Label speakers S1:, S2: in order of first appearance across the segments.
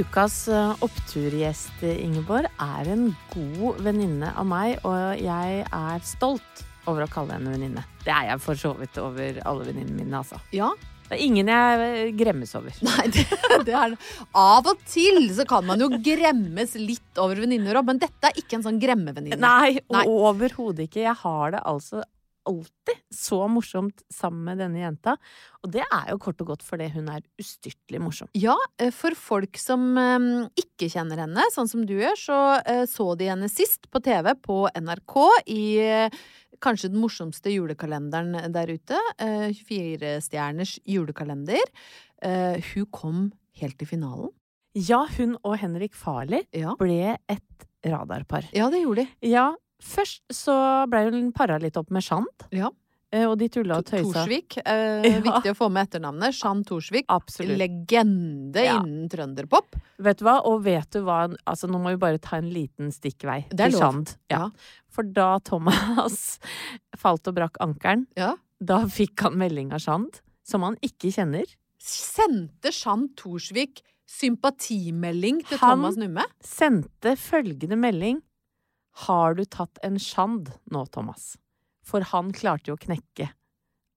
S1: Ukas eh, oppturgjest, Ingeborg, er en god venninne av meg, og jeg er stolt over å kalle henne venninne. Det er jeg for så vidt over alle venninnene mine, altså.
S2: Ja.
S1: Det er ingen jeg eh, gremmes over.
S2: Nei, det, det er Av og til så kan man jo gremmes litt over venninner òg, men dette er ikke en sånn gremmevenninne.
S1: Nei,
S2: Nei.
S1: overhodet ikke. Jeg har det altså alltid så morsomt sammen med denne jenta. Og det er jo kort og godt fordi hun er ustyrtelig morsom.
S2: Ja, eh, for folk som eh, ikke kjenner henne, sånn som du gjør, så eh, så de henne sist på TV på NRK i kanskje den morsomste julekalenderen der ute. eh, 24-stjerners julekalender. Hun kom helt til finalen.
S1: Ja, hun og Henrik Farley
S2: Ja,
S1: ble et radarpar.
S2: ja det gjorde de.
S1: Ja, først så ble hun para litt opp med Shant,
S2: Ja.
S1: eh, og de tulla og tøysa.
S2: Torsvik. Eh,
S1: Ja.
S2: Viktig å få med etternavnet. Jean Torsvik.
S1: Absolutt.
S2: Legende
S1: Ja.
S2: innen trønderpop.
S1: Vet du hva, og vet du hva Altså, nå må vi bare ta en liten stikkvei
S2: Det
S1: til. Shand. Ja. For da Thomas falt og brakk ankelen,
S2: Ja.
S1: da fikk han melding av Shand, som han ikke kjenner.
S2: Sendte Jean Torsvik sympatimelding til
S1: Han-
S2: Thomas Numme?
S1: Han Sendte følgende melding Har du tatt en sjand nå, Thomas? For han klarte jo å knekke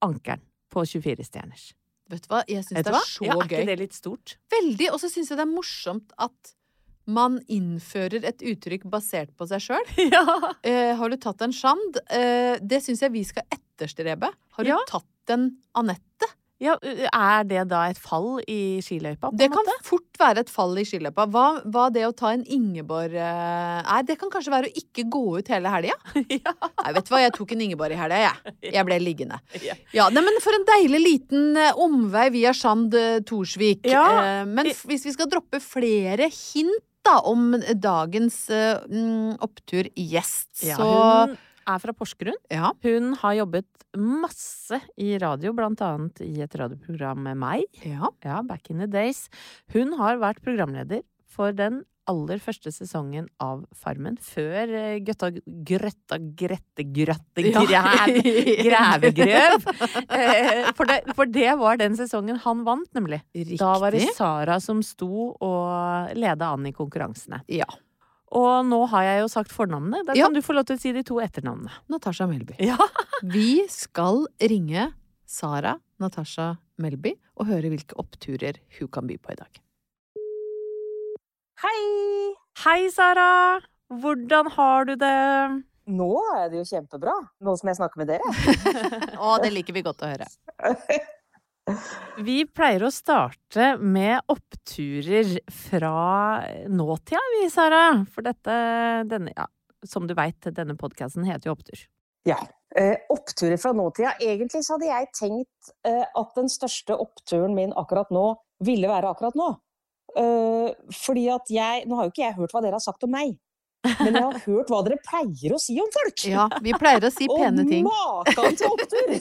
S1: ankelen på 24-stjerners.
S2: Vet du hva, jeg syns det er
S1: hva?
S2: så
S1: Ja, er
S2: gøy.
S1: ikke det litt stort?
S2: Veldig. Og så syns jeg det er morsomt at man innfører et uttrykk basert på seg sjøl.
S1: ja.
S2: Eh, har du tatt en sjand? Eh, det syns jeg vi skal etterstrebe. Har du
S1: Ja.
S2: tatt en Anette?
S1: Ja. Er det da et fall i skiløypa, på
S2: Det kan fort være et fall i skiløypa. Hva, hva det å ta en Ingeborg er, det kan kanskje være å ikke gå ut hele helga.
S1: ja.
S2: Nei, vet du hva, jeg tok en Ingeborg i helga, jeg. Jeg ble liggende.
S1: Ja.
S2: Ja, nei, men For en deilig liten omvei via Shand eh, Torsvik.
S1: Ja.
S2: Men hvis vi skal droppe flere hint da om dagens uh, opptur
S1: gjest,
S2: så Ja,
S1: hun er fra Porsgrunn.
S2: ja.
S1: Hun har jobbet masse i radio, blant annet i et radioprogram med meg.
S2: ja.
S1: Ja, back in the days. Hun har vært programleder for den aller første sesongen av Farmen, før eh, Gøtta Grøtta Grette Grøtte. Grævegrøv. Eh, For det, for det var den sesongen han vant, nemlig.
S2: Riktig.
S1: Da var det Sara som sto og leda an i konkurransene.
S2: Ja.
S1: Og nå har jeg jo sagt fornavnene. Da
S2: Ja.
S1: kan du få lov til å si de to etternavnene.
S2: Natasha Melby.
S1: Ja.
S2: Vi skal ringe Sara Natasha Melby og høre hvilke oppturer hun kan by på i dag.
S3: Hei!
S1: Hei, Sara! Hvordan har du det?
S3: Nå er det jo kjempebra, nå som jeg snakker med dere.
S2: Å, det liker vi godt å høre.
S1: Vi pleier å starte med oppturer fra nåtida, vi, Sara. For dette, denne, ja, som du veit, denne podkasten heter jo Opptur.
S3: Ja. Eh, oppturer fra nåtida. Egentlig så hadde jeg tenkt eh, at den største oppturen min akkurat nå ville være akkurat nå. Eh, fordi at jeg Nå har jo ikke jeg hørt hva dere har sagt om meg. Men jeg har hørt hva dere pleier å si om folk!
S2: Ja, vi pleier å si pene ting.
S3: Og makan til opptur!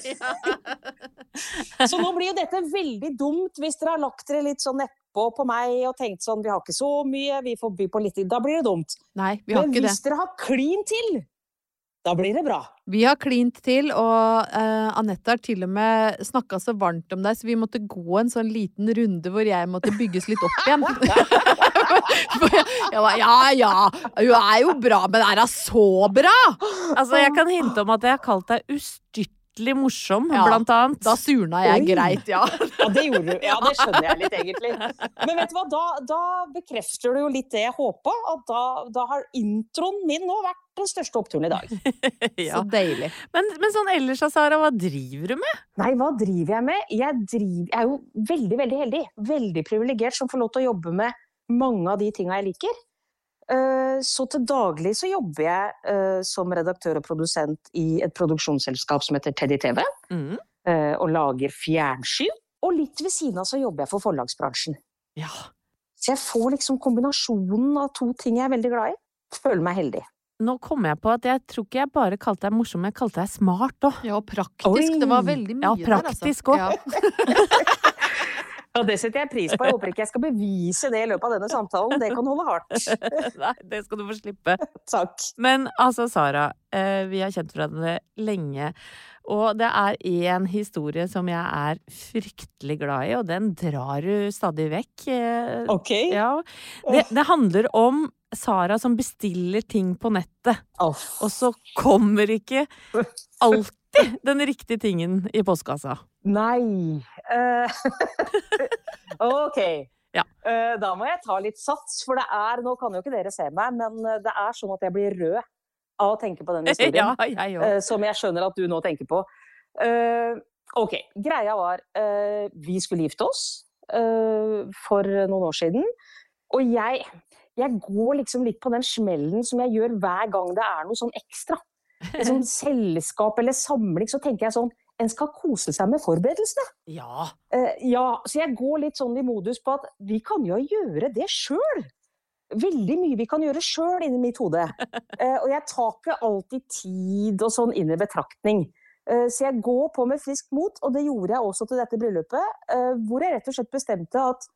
S3: Så nå blir jo dette veldig dumt hvis dere har lagt dere litt sånn nedpå på meg og tenkt sånn vi har ikke så mye, vi får by på litt Da blir det dumt.
S2: Nei, vi har
S3: Men
S2: ikke det.
S3: Men hvis dere har klin til, da blir det bra.
S2: Vi har klint til, og uh, Anette har til og med snakka så varmt om deg, så vi måtte gå en sånn liten runde hvor jeg måtte bygges litt opp igjen. For jeg, jeg var, ja ja, hun er jo bra, men er hun så bra?
S1: Altså, jeg kan hinte om at jeg har kalt deg ustyrtelig morsom,
S2: Ja,
S1: blant annet.
S2: Da surna jeg
S3: Oi.
S2: greit, ja.
S3: Ja, det gjorde du. Ja, det skjønner jeg litt, egentlig. Men vet du hva, da, da bekrefter du jo litt det jeg håpa, at da, da har introen min nå vært den største oppturen i dag.
S1: Ja.
S2: Så deilig.
S1: Men, men sånn ellers, da, Sara, hva driver du med?
S3: Nei, hva driver jeg med? Jeg, driver, jeg er jo veldig, veldig heldig. Veldig privilegert som får lov til å jobbe med mange av de tinga jeg liker. Eh, Så til daglig så jobber jeg eh, som redaktør og produsent i et produksjonsselskap som heter Teddy TV,
S1: Mm.
S3: eh, og lager fjernsyn. Og litt ved siden av så jobber jeg for forlagsbransjen.
S1: Ja.
S3: Så jeg får liksom kombinasjonen av to ting jeg er veldig glad i. Føler meg heldig.
S1: Nå kom jeg på at jeg tror ikke jeg bare kalte deg morsom, jeg kalte deg smart òg.
S2: Ja, og praktisk.
S3: Oi.
S2: Det var veldig mye
S1: Ja,
S2: der, altså.
S1: praktisk også.
S3: Ja, det setter jeg pris på. Jeg håper ikke jeg skal bevise det i løpet av denne samtalen. Det kan holde hardt.
S1: Nei, det skal du få slippe.
S3: Takk.
S1: Men altså, Sara, eh, vi har kjent hverandre lenge. Og det er én historie som jeg er fryktelig glad i, og den drar du stadig vekk. eh,
S3: Ok.
S1: Ja. Det, det handler om Sara som bestiller ting på nettet,
S3: oh.
S1: og så kommer ikke alltid den riktige tingen i postkassa.
S3: Nei uh, Ok.
S1: Ja.
S3: Uh, da må jeg ta litt sats, for det er Nå kan jo ikke dere se meg, men eh, det er sånn at jeg blir rød av å tenke på den historien.
S1: Ja, jeg
S3: eh, som jeg skjønner at du nå tenker på. Ok, greia var Vi skulle gifte oss for noen år siden. Og jeg, jeg går liksom litt på den smellen som jeg gjør hver gang det er noe sånn ekstra. Sånt selskap eller samling, så tenker jeg sånn En skal kose seg med forberedelsene.
S1: Ja.
S3: Uh, ja, så jeg går litt sånn i modus på at vi kan jo gjøre det sjøl. Veldig mye vi kan gjøre sjøl inni mitt hode. Uh, og jeg tar ikke alltid tid og sånn inn i betraktning. Uh, så jeg går på med friskt mot, og det gjorde jeg også til dette bryllupet, hvor jeg rett og slett bestemte at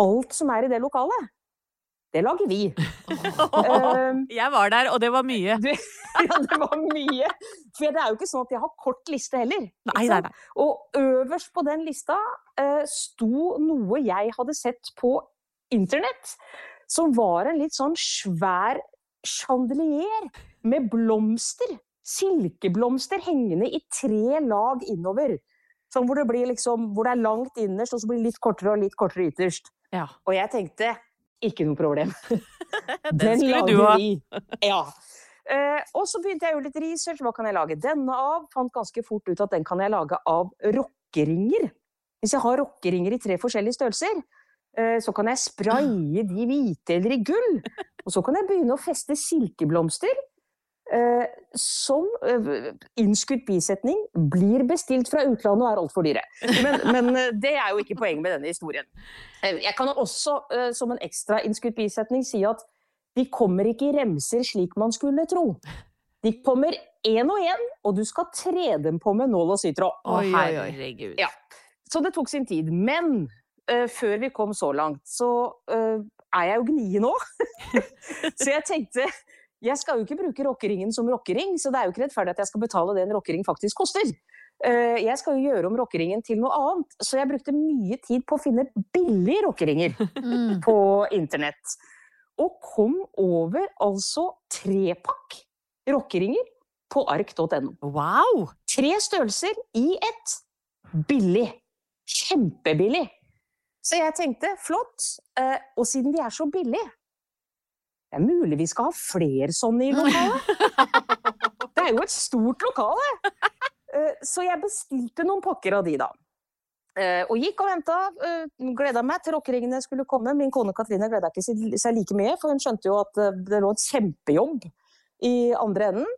S3: alt som er i det lokalet, det lager vi. Eh,
S1: Jeg var der, og det var mye.
S3: du, ja, det var mye. For det er jo ikke sånn at jeg har kort liste heller.
S1: Nei, nei, nei.
S3: Og øverst på den lista uh, sto noe jeg hadde sett på internett, som var en litt sånn svær chandelier med blomster. Silkeblomster hengende i tre lag innover. Sånn hvor det, blir liksom, hvor det er langt innerst, og så blir det litt kortere og litt kortere ytterst.
S1: Ja.
S3: Og jeg tenkte ikke noe problem.
S1: Den skulle du ha.
S3: vi. Ja. Eh, og så begynte jeg å gjøre litt research. Hva kan jeg lage denne av? Fant ganske fort ut at den kan jeg lage av rockeringer. Hvis jeg har rockeringer i tre forskjellige størrelser, eh, så kan jeg spraye de hvite eller i gull. Og så kan jeg begynne å feste silkeblomster. Eh, som eh, innskutt bisetning blir bestilt fra utlandet og er altfor dyre. Men, men eh, det er jo ikke poenget med denne historien. Eh, Jeg kan også som en ekstra innskutt bisetning si at de kommer ikke i remser slik man skulle tro. De kommer én og én, og du skal tre dem på med nål og sytråd.
S1: Å,
S2: oi.
S1: herregud.
S3: Ja. Så det tok sin tid. Men uh, før vi kom så langt, så uh, er jeg jo gnien nå. så jeg tenkte jeg skal jo ikke bruke rockeringen som rockering, så det er jo ikke rettferdig at jeg skal betale det en rockering faktisk koster. Eh, Jeg skal jo gjøre om rockeringen til noe annet, så jeg brukte mye tid på å finne billige rockeringer
S2: Mm.
S3: på internett. Og kom over altså trepakk rockeringer på ark.no.
S1: Wow!
S3: Tre størrelser i ett. Billig. Kjempebillig. Så jeg tenkte flott. eh, Og siden de er så billige Det er mulig vi skal ha flere sånne i lokalet. Det er jo et stort lokale. Eh, Så jeg bestilte noen pakker av de, da. Eh, Og gikk og venta. Gleda meg til rockeringene skulle komme. Min kone Katrine gleda ikke seg- like mye, for hun skjønte jo at eh, det lå en kjempejobb i andre enden.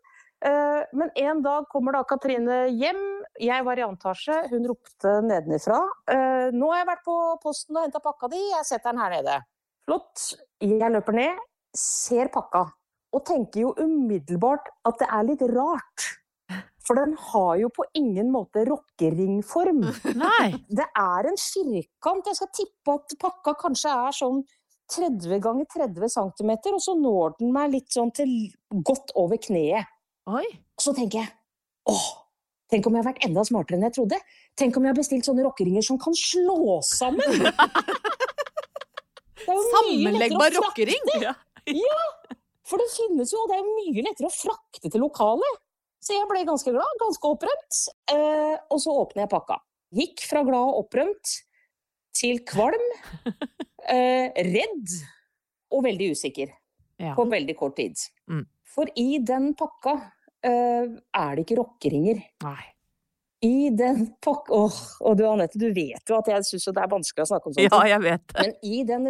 S3: Eh, Men en dag kommer da Katrine hjem. Jeg var i antasje. Hun ropte nedenifra. eh, 'Nå har jeg vært på posten og henta pakka di. Jeg setter den her nede.' Flott. Jeg løper ned, ser pakka. og tenker jo umiddelbart at det er litt rart. For den har jo på ingen måte rockeringform.
S1: Nei.
S3: Det er en firkant. Jeg skal tippe at pakka kanskje er sånn 30 ganger 30 cm, og så når den meg litt sånn til godt over kneet.
S1: Oi.
S3: Så tenker jeg åh, tenk om jeg har vært enda smartere enn jeg trodde. Tenk om jeg har bestilt sånne rockeringer som kan slå sammen! Sammenleggbar rockering! jo
S2: rockering!
S3: For det finnes jo, og det er mye lettere å frakte til lokalet. Så jeg ble ganske glad, ganske opprømt. Eh, og så åpner jeg pakka. Gikk fra glad og opprømt til kvalm, eh, redd og veldig usikker
S1: Ja.
S3: på veldig kort tid.
S1: Mm.
S3: For i den pakka eh, er det ikke rockeringer.
S1: Nei.
S3: I den pakka Åh, og du Anette, du vet jo at jeg syns det er vanskelig å snakke om sånt.
S1: Ja, jeg vet det.
S3: Men i den,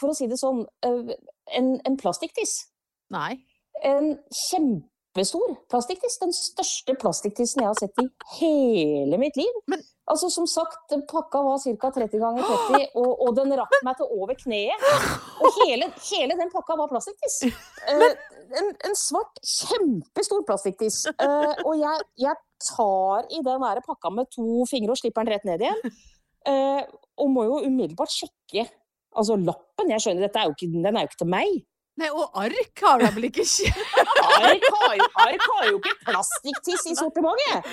S3: for å si det sånn, eh, en, en plastikktiss.
S2: Nei.
S3: En kjempestor plastikktiss. Den største plastikktissen jeg har sett i hele mitt liv.
S2: Men-
S3: altså Som sagt, pakka var ca. 30 ganger 30, og, og den rakk meg til over kneet. Og hele, hele den pakka var plastikktiss. Eh, en, en svart, kjempestor plastikktiss. Eh, og jeg, jeg tar i den der pakka med to fingre og slipper den rett ned igjen. Eh, og må jo umiddelbart sjekke altså lappen. Jeg skjønner, er ikke, den er jo ikke til meg.
S2: Nei, og ark har da vel ikke.
S3: Ark har, Ark har jo ikke plastikktiss i sortimentet!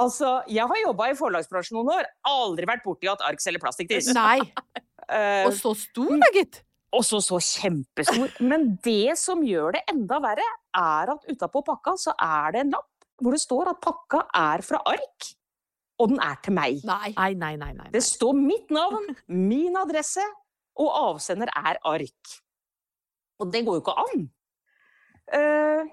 S3: Altså, jeg har jobba i forlagsbransjen noen år. Aldri vært borti at Ark selger plastikktiss.
S2: Nei.
S3: Uh,
S2: Og så stor, da, gitt.
S3: også så kjempestor. Men det som gjør det enda verre, er at utapå pakka så er det en lapp hvor det står at pakka er fra Ark, og den er til meg.
S2: Nei.
S1: Nei, nei, nei. nei.
S3: Det står mitt navn, min adresse, og avsender er Ark. Og det går jo ikke an. Uh,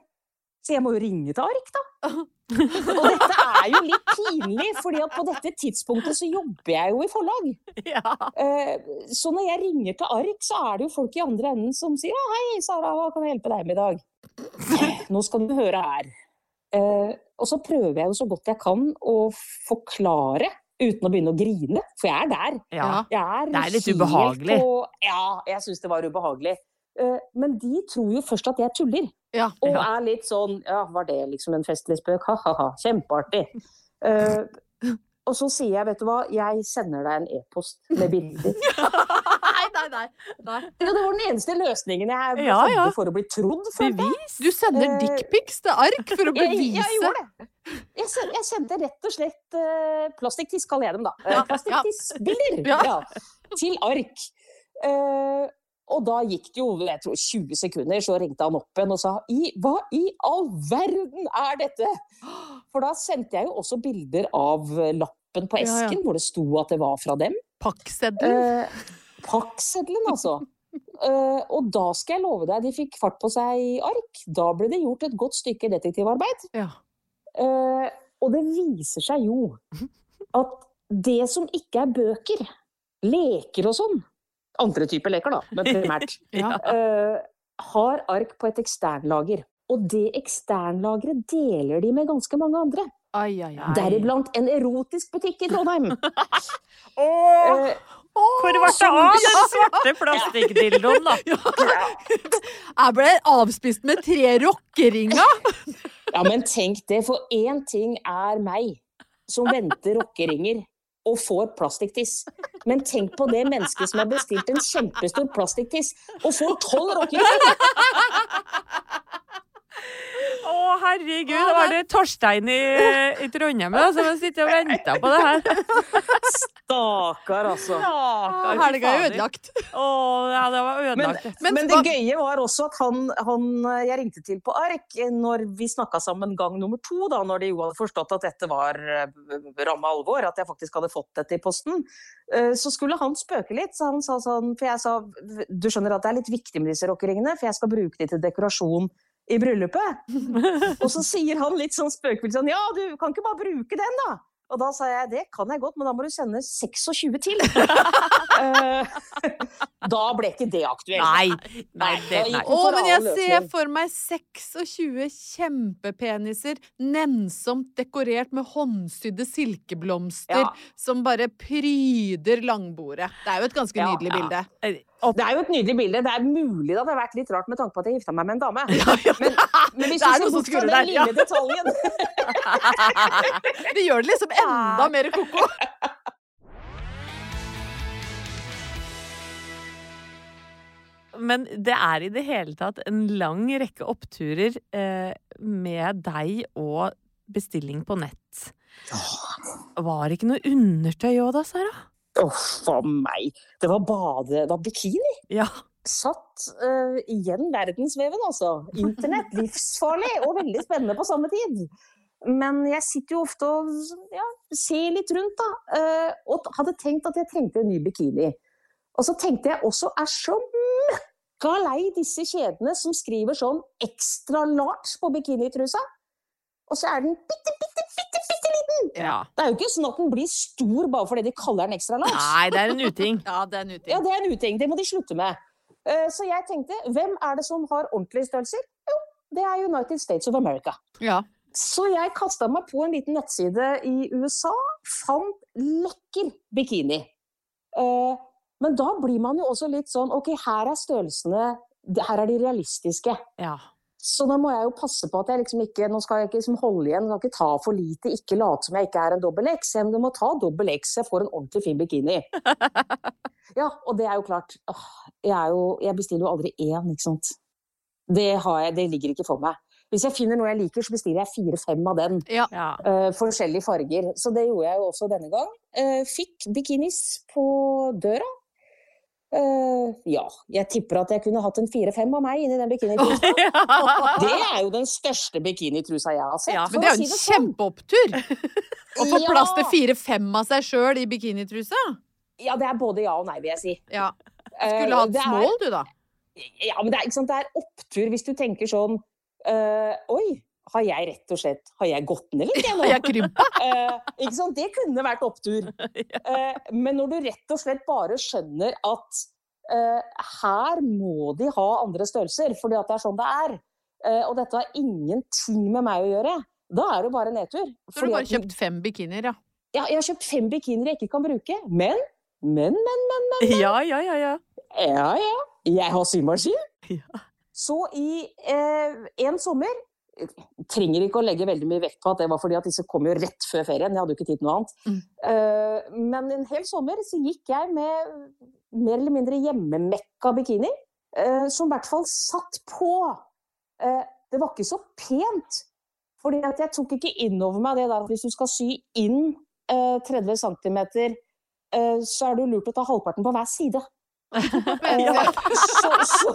S3: så jeg må jo ringe til Ark, da. Og dette er jo litt pinlig, fordi at på dette tidspunktet så jobber jeg jo i forlag.
S1: Ja.
S3: Eh, Så når jeg ringer til Ark, så er det jo folk i andre enden som sier ja, 'Hei, Sara, hva kan jeg hjelpe deg med i dag?' Nå skal du høre her. Eh, Og så prøver jeg jo så godt jeg kan å forklare uten å begynne å grine, for jeg er der.
S1: ja.
S3: Jeg er,
S1: Det er litt ubehagelig.
S3: På, ja, jeg syns det var ubehagelig. Eh, Men de tror jo først at jeg tuller,
S2: Ja.
S3: og
S1: Ja.
S3: er litt sånn Ja, var det liksom en festlig spøk? Ha-ha-ha, kjempeartig. Eh, og så sier jeg, vet du hva, jeg sender deg en e-post med bilder.
S2: Nei, nei.
S3: Ja, det var den eneste løsningen jeg
S1: Ja, ja.
S3: for å bli trodd.
S1: Bevis?
S2: Du sender
S3: uh,
S2: dickpics til ark for å bevise
S3: jeg gjorde det. Jeg, jeg sendte rett og slett uh, plastikktiss, kaller jeg dem da. Uh,
S2: Ja, ja. Ja.
S3: ja, til ark. Uh, og da gikk det jo jeg tror 20 sekunder, så ringte han opp igjen og sa I, hva i all verden er dette? For da sendte jeg jo også bilder av eh, lappen på
S2: Ja, ja.
S3: esken, hvor det sto at det var fra dem.
S2: Pakkseddelen.
S3: Eh, pakkseddelen, altså. Uh, og da skal jeg love deg, de fikk fart på seg i ark. Da ble det gjort et godt stykke detektivarbeid.
S2: Ja.
S3: Uh, og det viser seg jo at det som ikke er bøker, leker og sånn, andre typer leker da, men primært,
S2: Ja.
S3: uh, har ark på et eksternlager. Og det eksternlageret deler de med ganske mange andre. Deriblant en erotisk butikk i Trondheim. oh!
S1: Hvor ble det av den svarte plastikkdildoen, da?
S2: Jeg ble avspist med tre rockeringer!
S3: Ja, men tenk det, for én ting er meg, som venter rockeringer og får plastikktiss. Men tenk på det mennesket som har bestilt en kjempestor plastikktiss og får tolv rockeringer!
S1: Å, herregud, var det Torstein i, i Trondheim da, som har sittet og venta på det her?
S3: Stakkar, altså.
S1: Stakkar,
S2: Helga er ødelagt.
S1: Å, ja, det var ødelagt.
S3: men,
S2: Men
S3: det gøye var også at han, han jeg ringte til på ark når vi snakka sammen gang nummer to, da når de jo hadde forstått at dette var eh, ramme alvor, at jeg faktisk hadde fått dette i posten. Eh, Så skulle han spøke litt, så han sa sånn For jeg sa du skjønner at det er litt viktig med disse rockeringene, for jeg skal bruke de til dekorasjon i bryllupet. Og så sier han litt sånn spøkefullt sånn Ja, du kan ikke bare bruke den, da. Og da sa jeg det kan jeg godt, men da må du sende 26 til. Eh, da ble ikke det aktuelt.
S1: Nei, nei, det, nei.
S2: Å, men jeg ser for meg 26 kjempepeniser, nennsomt dekorert med håndsydde silkeblomster
S3: Ja.
S2: som bare pryder langbordet. Det er jo et ganske
S3: Ja,
S2: nydelig
S1: ja.
S2: bilde.
S3: Det er jo et nydelig bilde. Det er mulig det hadde vært litt rart med tanke på at jeg gifta meg med en dame.
S2: Ja, ja.
S3: Men, men hvis
S2: Det er noe som skurrer der, ja.
S3: detaljen
S2: Det gjør det liksom enda mer ko-ko.
S1: Men det er i det hele tatt en lang rekke oppturer eh, med deg og bestilling på nett. Var det ikke noe undertøy òg da, Sara?
S3: Uff a meg. Det var bade... Det var bikini.
S1: Ja.
S3: Satt uh, igjen verdensveven, altså. Internett, livsfarlig og veldig spennende på samme tid. Men jeg sitter jo ofte og ja, ser litt rundt, da. Uh, og hadde tenkt at jeg trengte en ny bikini. Og så tenkte jeg også er så møkka lei disse kjedene som skriver sånn ekstra large på bikinitrusa. Og så er den bitte, bitte, bitte, bitte liten!
S1: ja.
S3: Det er jo ikke sånn at den blir stor bare fordi de kaller den ekstra large.
S1: Nei, det er en uting.
S2: Ja, det er en uting.
S3: Ja, det er en uting. Det må de slutte med. Eh, Så jeg tenkte, hvem er det som har ordentlige størrelser? Jo, det er United States of America.
S2: Ja.
S3: Så jeg kasta meg på en liten nettside i USA, fant lekker bikini. Eh, Men da blir man jo også litt sånn Ok, her er størrelsene Her er de realistiske.
S1: Ja.
S3: Så da må jeg jo passe på at jeg liksom ikke Nå skal jeg ikke liksom holde igjen, skal ikke ta for lite, ikke late som jeg ikke er en dobbel X. Jeg må ta dobbel X, så jeg får en ordentlig fin bikini. Ja, og det er jo klart. Jeg, er jo, jeg bestiller jo aldri én, ikke sant. Det, har jeg, det ligger ikke for meg. Hvis jeg finner noe jeg liker, så bestiller jeg fire-fem av den.
S2: Ja.
S3: eh, forskjellige farger. Så det gjorde jeg jo også denne gang. Uh, fikk bikinis på døra. Eh, ja, jeg tipper at jeg kunne hatt en fire-fem av meg inni den bikinitrusa. Det er jo den største bikinitrusa jeg har sett.
S1: Ja,
S2: Men det er jo
S3: si
S2: en
S3: sånn.
S2: kjempeopptur! Å få plass til
S3: Ja.
S2: fire-fem av seg sjøl i bikinitrusa.
S3: Ja, det er både ja og nei, vil jeg si.
S2: Ja.
S3: Eh,
S2: Skulle hatt
S3: er-
S2: small, du, da.
S3: Ja, men det er, det er opptur hvis du tenker sånn uh, Oi, har jeg rett og slett Har jeg gått ned litt, jeg nå?
S2: Har jeg krympa?
S3: Eh, ikke sant? Det kunne vært opptur. Eh, men når du rett og slett bare skjønner at eh, her må de ha andre størrelser, fordi at det er sånn det er, eh, og dette har ingenting med meg å gjøre, da er det jo bare nedtur.
S2: Så du
S3: har
S2: bare kjøpt fem bikinier, ja.
S3: ja, jeg har kjøpt fem bikinier jeg ikke kan bruke, men, men, men,
S1: Ja, ja, ja, ja.
S3: ja, ja, jeg har symaskin.
S1: Ja.
S3: Så i eh, en sommer trenger ikke å legge veldig mye vekt på at det var fordi at disse kom jo rett før ferien. Jeg hadde jo ikke tid til noe annet.
S2: Mm.
S3: Eh, men en hel sommer så gikk jeg med mer eller mindre hjemmemekka bikini, eh, som i hvert fall satt på. Eh, det var ikke så pent, fordi at jeg tok ikke inn over meg det der at hvis du skal sy inn eh, 30 cm, så er det jo lurt å ta halvparten på hver side.
S1: Ja.
S3: så, så,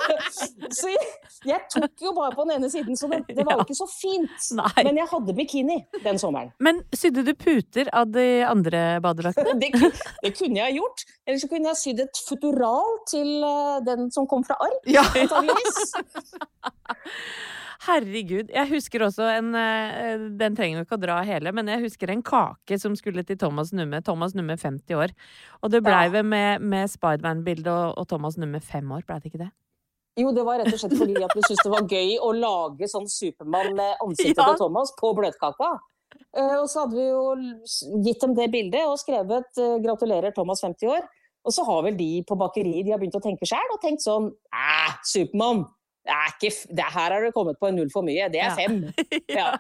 S3: så jeg, jeg tok jo bare på den ene siden, så det, det var jo ikke så fint.
S1: Nei.
S3: Men jeg hadde bikini den sommeren.
S1: Men sydde du puter av de andre badedraktene?
S3: Det, det kunne jeg gjort. Eller så kunne jeg sydd et futural til eh, den som kom fra ark,
S2: Ja.
S3: Antageligvis.
S1: Herregud. Jeg husker også en eh, Den trenger vi ikke å dra hele, men jeg husker en kake som skulle til Thomas Numme. Thomas Numme 50 år. Og det blei vel med, med Spiderman-bilde og, og Thomas Numme 5 år, blei det ikke det?
S3: Jo, det var rett og slett fordi at vi syntes det var gøy å lage sånn Supermann med ansiktet
S1: Ja.
S3: til Thomas på bløtkaka. Eh, og så hadde vi jo gitt dem det bildet og skrevet eh, 'gratulerer, Thomas 50 år'. Og så har vel de på bakeriet de har begynt å tenke sjøl og tenkt sånn Æh, Supermann! Det er ikke, det, her har du kommet på en null for mye. Det er
S1: Ja.
S3: fem. Ja.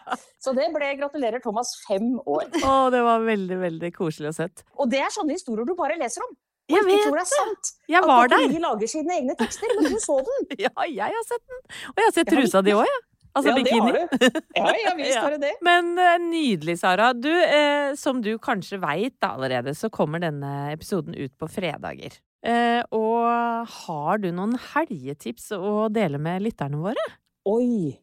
S3: Så det ble 'gratulerer, Thomas' fem år.
S1: Å, det var veldig, veldig koselig og sett.
S3: Og det er sånne historier du bare leser om. Og
S1: Jeg vet
S3: tror det er sant.
S1: Jeg var
S3: At
S1: der!
S3: bakeriet lager sine egne tekster, men du så den.
S1: Ja, jeg har sett den! Og jeg har sett trusa di òg, jeg. Altså
S3: ja, det har du. Ja, ja visst
S1: Ja.
S3: har du det.
S1: Men eh, nydelig, Sara. Du, eh, som du kanskje veit allerede, så kommer denne episoden ut på fredager. Eh, og har du noen helgetips å dele med lytterne våre?
S3: Oi!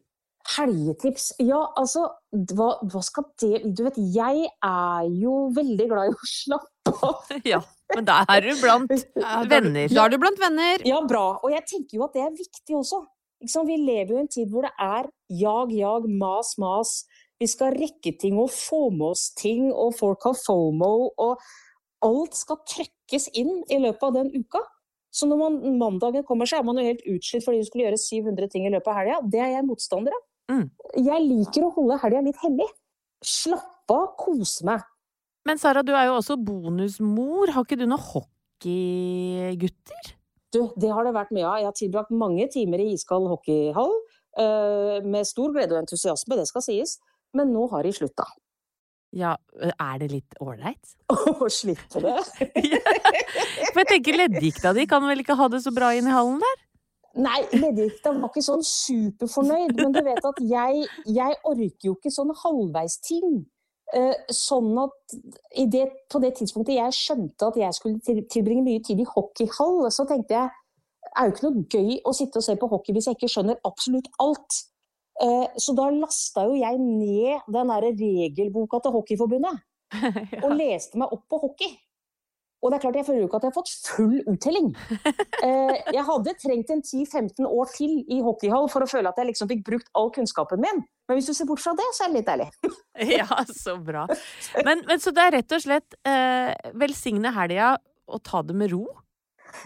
S3: Helgetips. Ja, altså, hva, hva skal det Du vet, jeg er jo veldig glad i å slappe av.
S1: ja, men da er du blant
S2: er
S1: venner.
S2: Da er du blant venner.
S3: Ja, bra. Og jeg tenker jo at det er viktig også. Ikke sant? Vi lever jo i en tid hvor det er jag, jag, mas, mas. Vi skal rekke ting og få med oss ting, og folk har fomo, og alt skal trøkkes inn i løpet av den uka. Så når man, mandagen kommer, så er man jo helt utslitt fordi du skulle gjøre 700 ting i løpet av helga. Det er jeg motstander av.
S1: Mm.
S3: Jeg liker å holde helga litt hellig. Slappe av, kose meg.
S1: Men Sara, du er jo også bonusmor. Har ikke du noen hockeygutter?
S3: Du, det har det vært mye av. Jeg har tilbrakt mange timer i iskald hockeyhall. Uh, med stor glede og entusiasme, det skal sies. Men nå har de slutta.
S1: Ja, er det litt ålreit?
S3: Å slippe det?
S1: For jeg tenker leddgikta di kan vel ikke ha det så bra inn i hallen der?
S3: Nei, leddgikta var ikke sånn superfornøyd, men du vet at jeg, jeg orker jo ikke sånne halvveisting. Sånn at det, på det tidspunktet jeg skjønte at jeg skulle tilbringe mye tid i hockeyhall, så tenkte jeg det er jo ikke noe gøy å sitte og se på hockey hvis jeg ikke skjønner absolutt alt. Eh, så da lasta jo jeg ned den derre regelboka til Hockeyforbundet. ja. Og leste meg opp på hockey. Og det er klart, jeg føler jo ikke at jeg har fått full uttelling. Eh, jeg hadde trengt en 10-15 år til i hockeyhall for å føle at jeg liksom fikk brukt all kunnskapen min. Men hvis du ser bort fra det, så er det litt deilig.
S1: ja, så bra. Men, men, så det er rett og slett eh, velsigne helga og ta det med ro?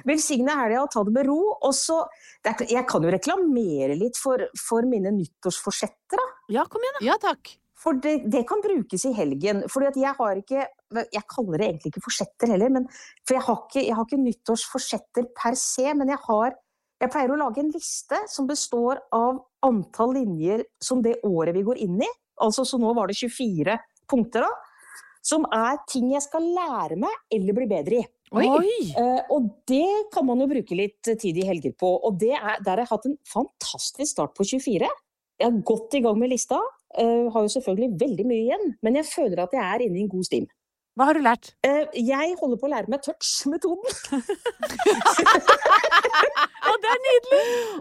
S3: Velsigne helga og ta det med ro. Og så Jeg kan jo reklamere litt for, for mine nyttårsforsetter, da.
S1: Ja, kom igjen,
S2: da. Ja, takk.
S3: For det, det, kan brukes i helgen. For jeg har ikke Jeg kaller det egentlig ikke forsetter heller, men, for jeg har, ikke, jeg har ikke nyttårsforsetter per se, men jeg har jeg pleier å lage en liste som består av antall linjer som det året vi går inn i. Altså, så nå var det 24 punkter, da. Som er ting jeg skal lære meg eller bli bedre i. Uh, og det kan man jo bruke litt tid i helger på. Og er, der har jeg hatt en fantastisk start på 24. Jeg er godt i gang med lista. Uh, har jo selvfølgelig veldig mye igjen, men jeg føler at jeg er inne i en god stim.
S1: Hva har du lært?
S3: Uh, jeg holder på å lære meg touch-metoden.
S1: Å, det er nydelig!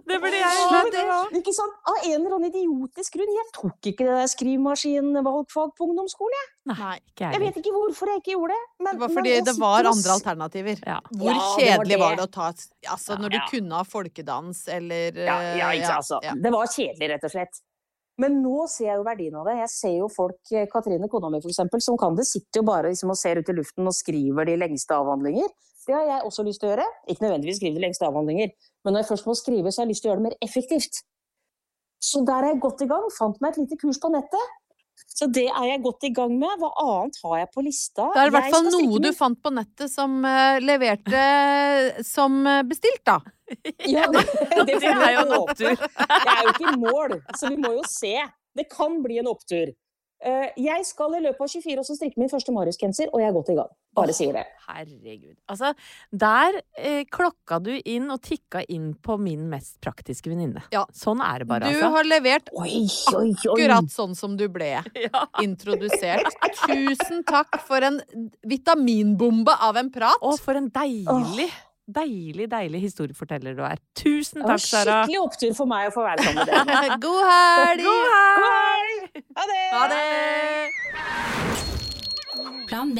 S1: Det burde jeg
S3: lært. Ikke sant? Av en eller annen idiotisk grunn. Jeg tok ikke det der skrivemaskinvalgfag på ungdomsskolen, jeg.
S1: Nei,
S3: ikke jeg. vet ikke hvorfor jeg ikke gjorde det.
S2: Men, det var fordi det var andre alternativer. Ja. Hvor ja, kjedelig var det. var det. å ta Altså, når du kunne ha folkedans eller
S3: Ja, ja ikke altså. Det var kjedelig, rett og slett. Men nå ser jeg jo verdien av det. Jeg ser jo folk, eh, Katrine kona mi f.eks., som kan det, sitter jo bare liksom og ser ut i luften og skriver de lengste avhandlinger. Det har jeg også lyst til å gjøre. Ikke nødvendigvis skrive de lengste avhandlinger, men når jeg først må skrive, så har jeg lyst til å gjøre det mer effektivt. Så der er jeg godt i gang. Fant meg et lite kurs på nettet. Så det er jeg godt i gang med. Hva annet har jeg på lista?
S2: Det er i hvert fall noe du fant på nettet som uh, leverte som bestilt, da.
S3: Ja, det, det, det er jo en opptur. Jeg er jo ikke i mål, så vi må jo se. Det kan bli en opptur. Eh, jeg skal i løpet av 24 også strikke min første Marius-genser, og jeg er godt i gang. Bare sier det.
S1: Herregud. Altså, der eh, klokka du inn og tikka inn på min mest praktiske venninne. Ja. Sånn er det bare,
S2: du
S1: altså.
S2: Du har levert oi, oi, oi. akkurat sånn som du ble ja. introdusert. Tusen takk for en vitaminbombe av en prat.
S1: Og for en deilig oh. Deilig, deilig historieforteller du er. Tusen takk, Sara.
S3: Skikkelig opptur for meg å få være sammen med dere.
S2: God helg!
S1: God helg!
S3: Ha det!
S2: Ha
S4: det! Plan B.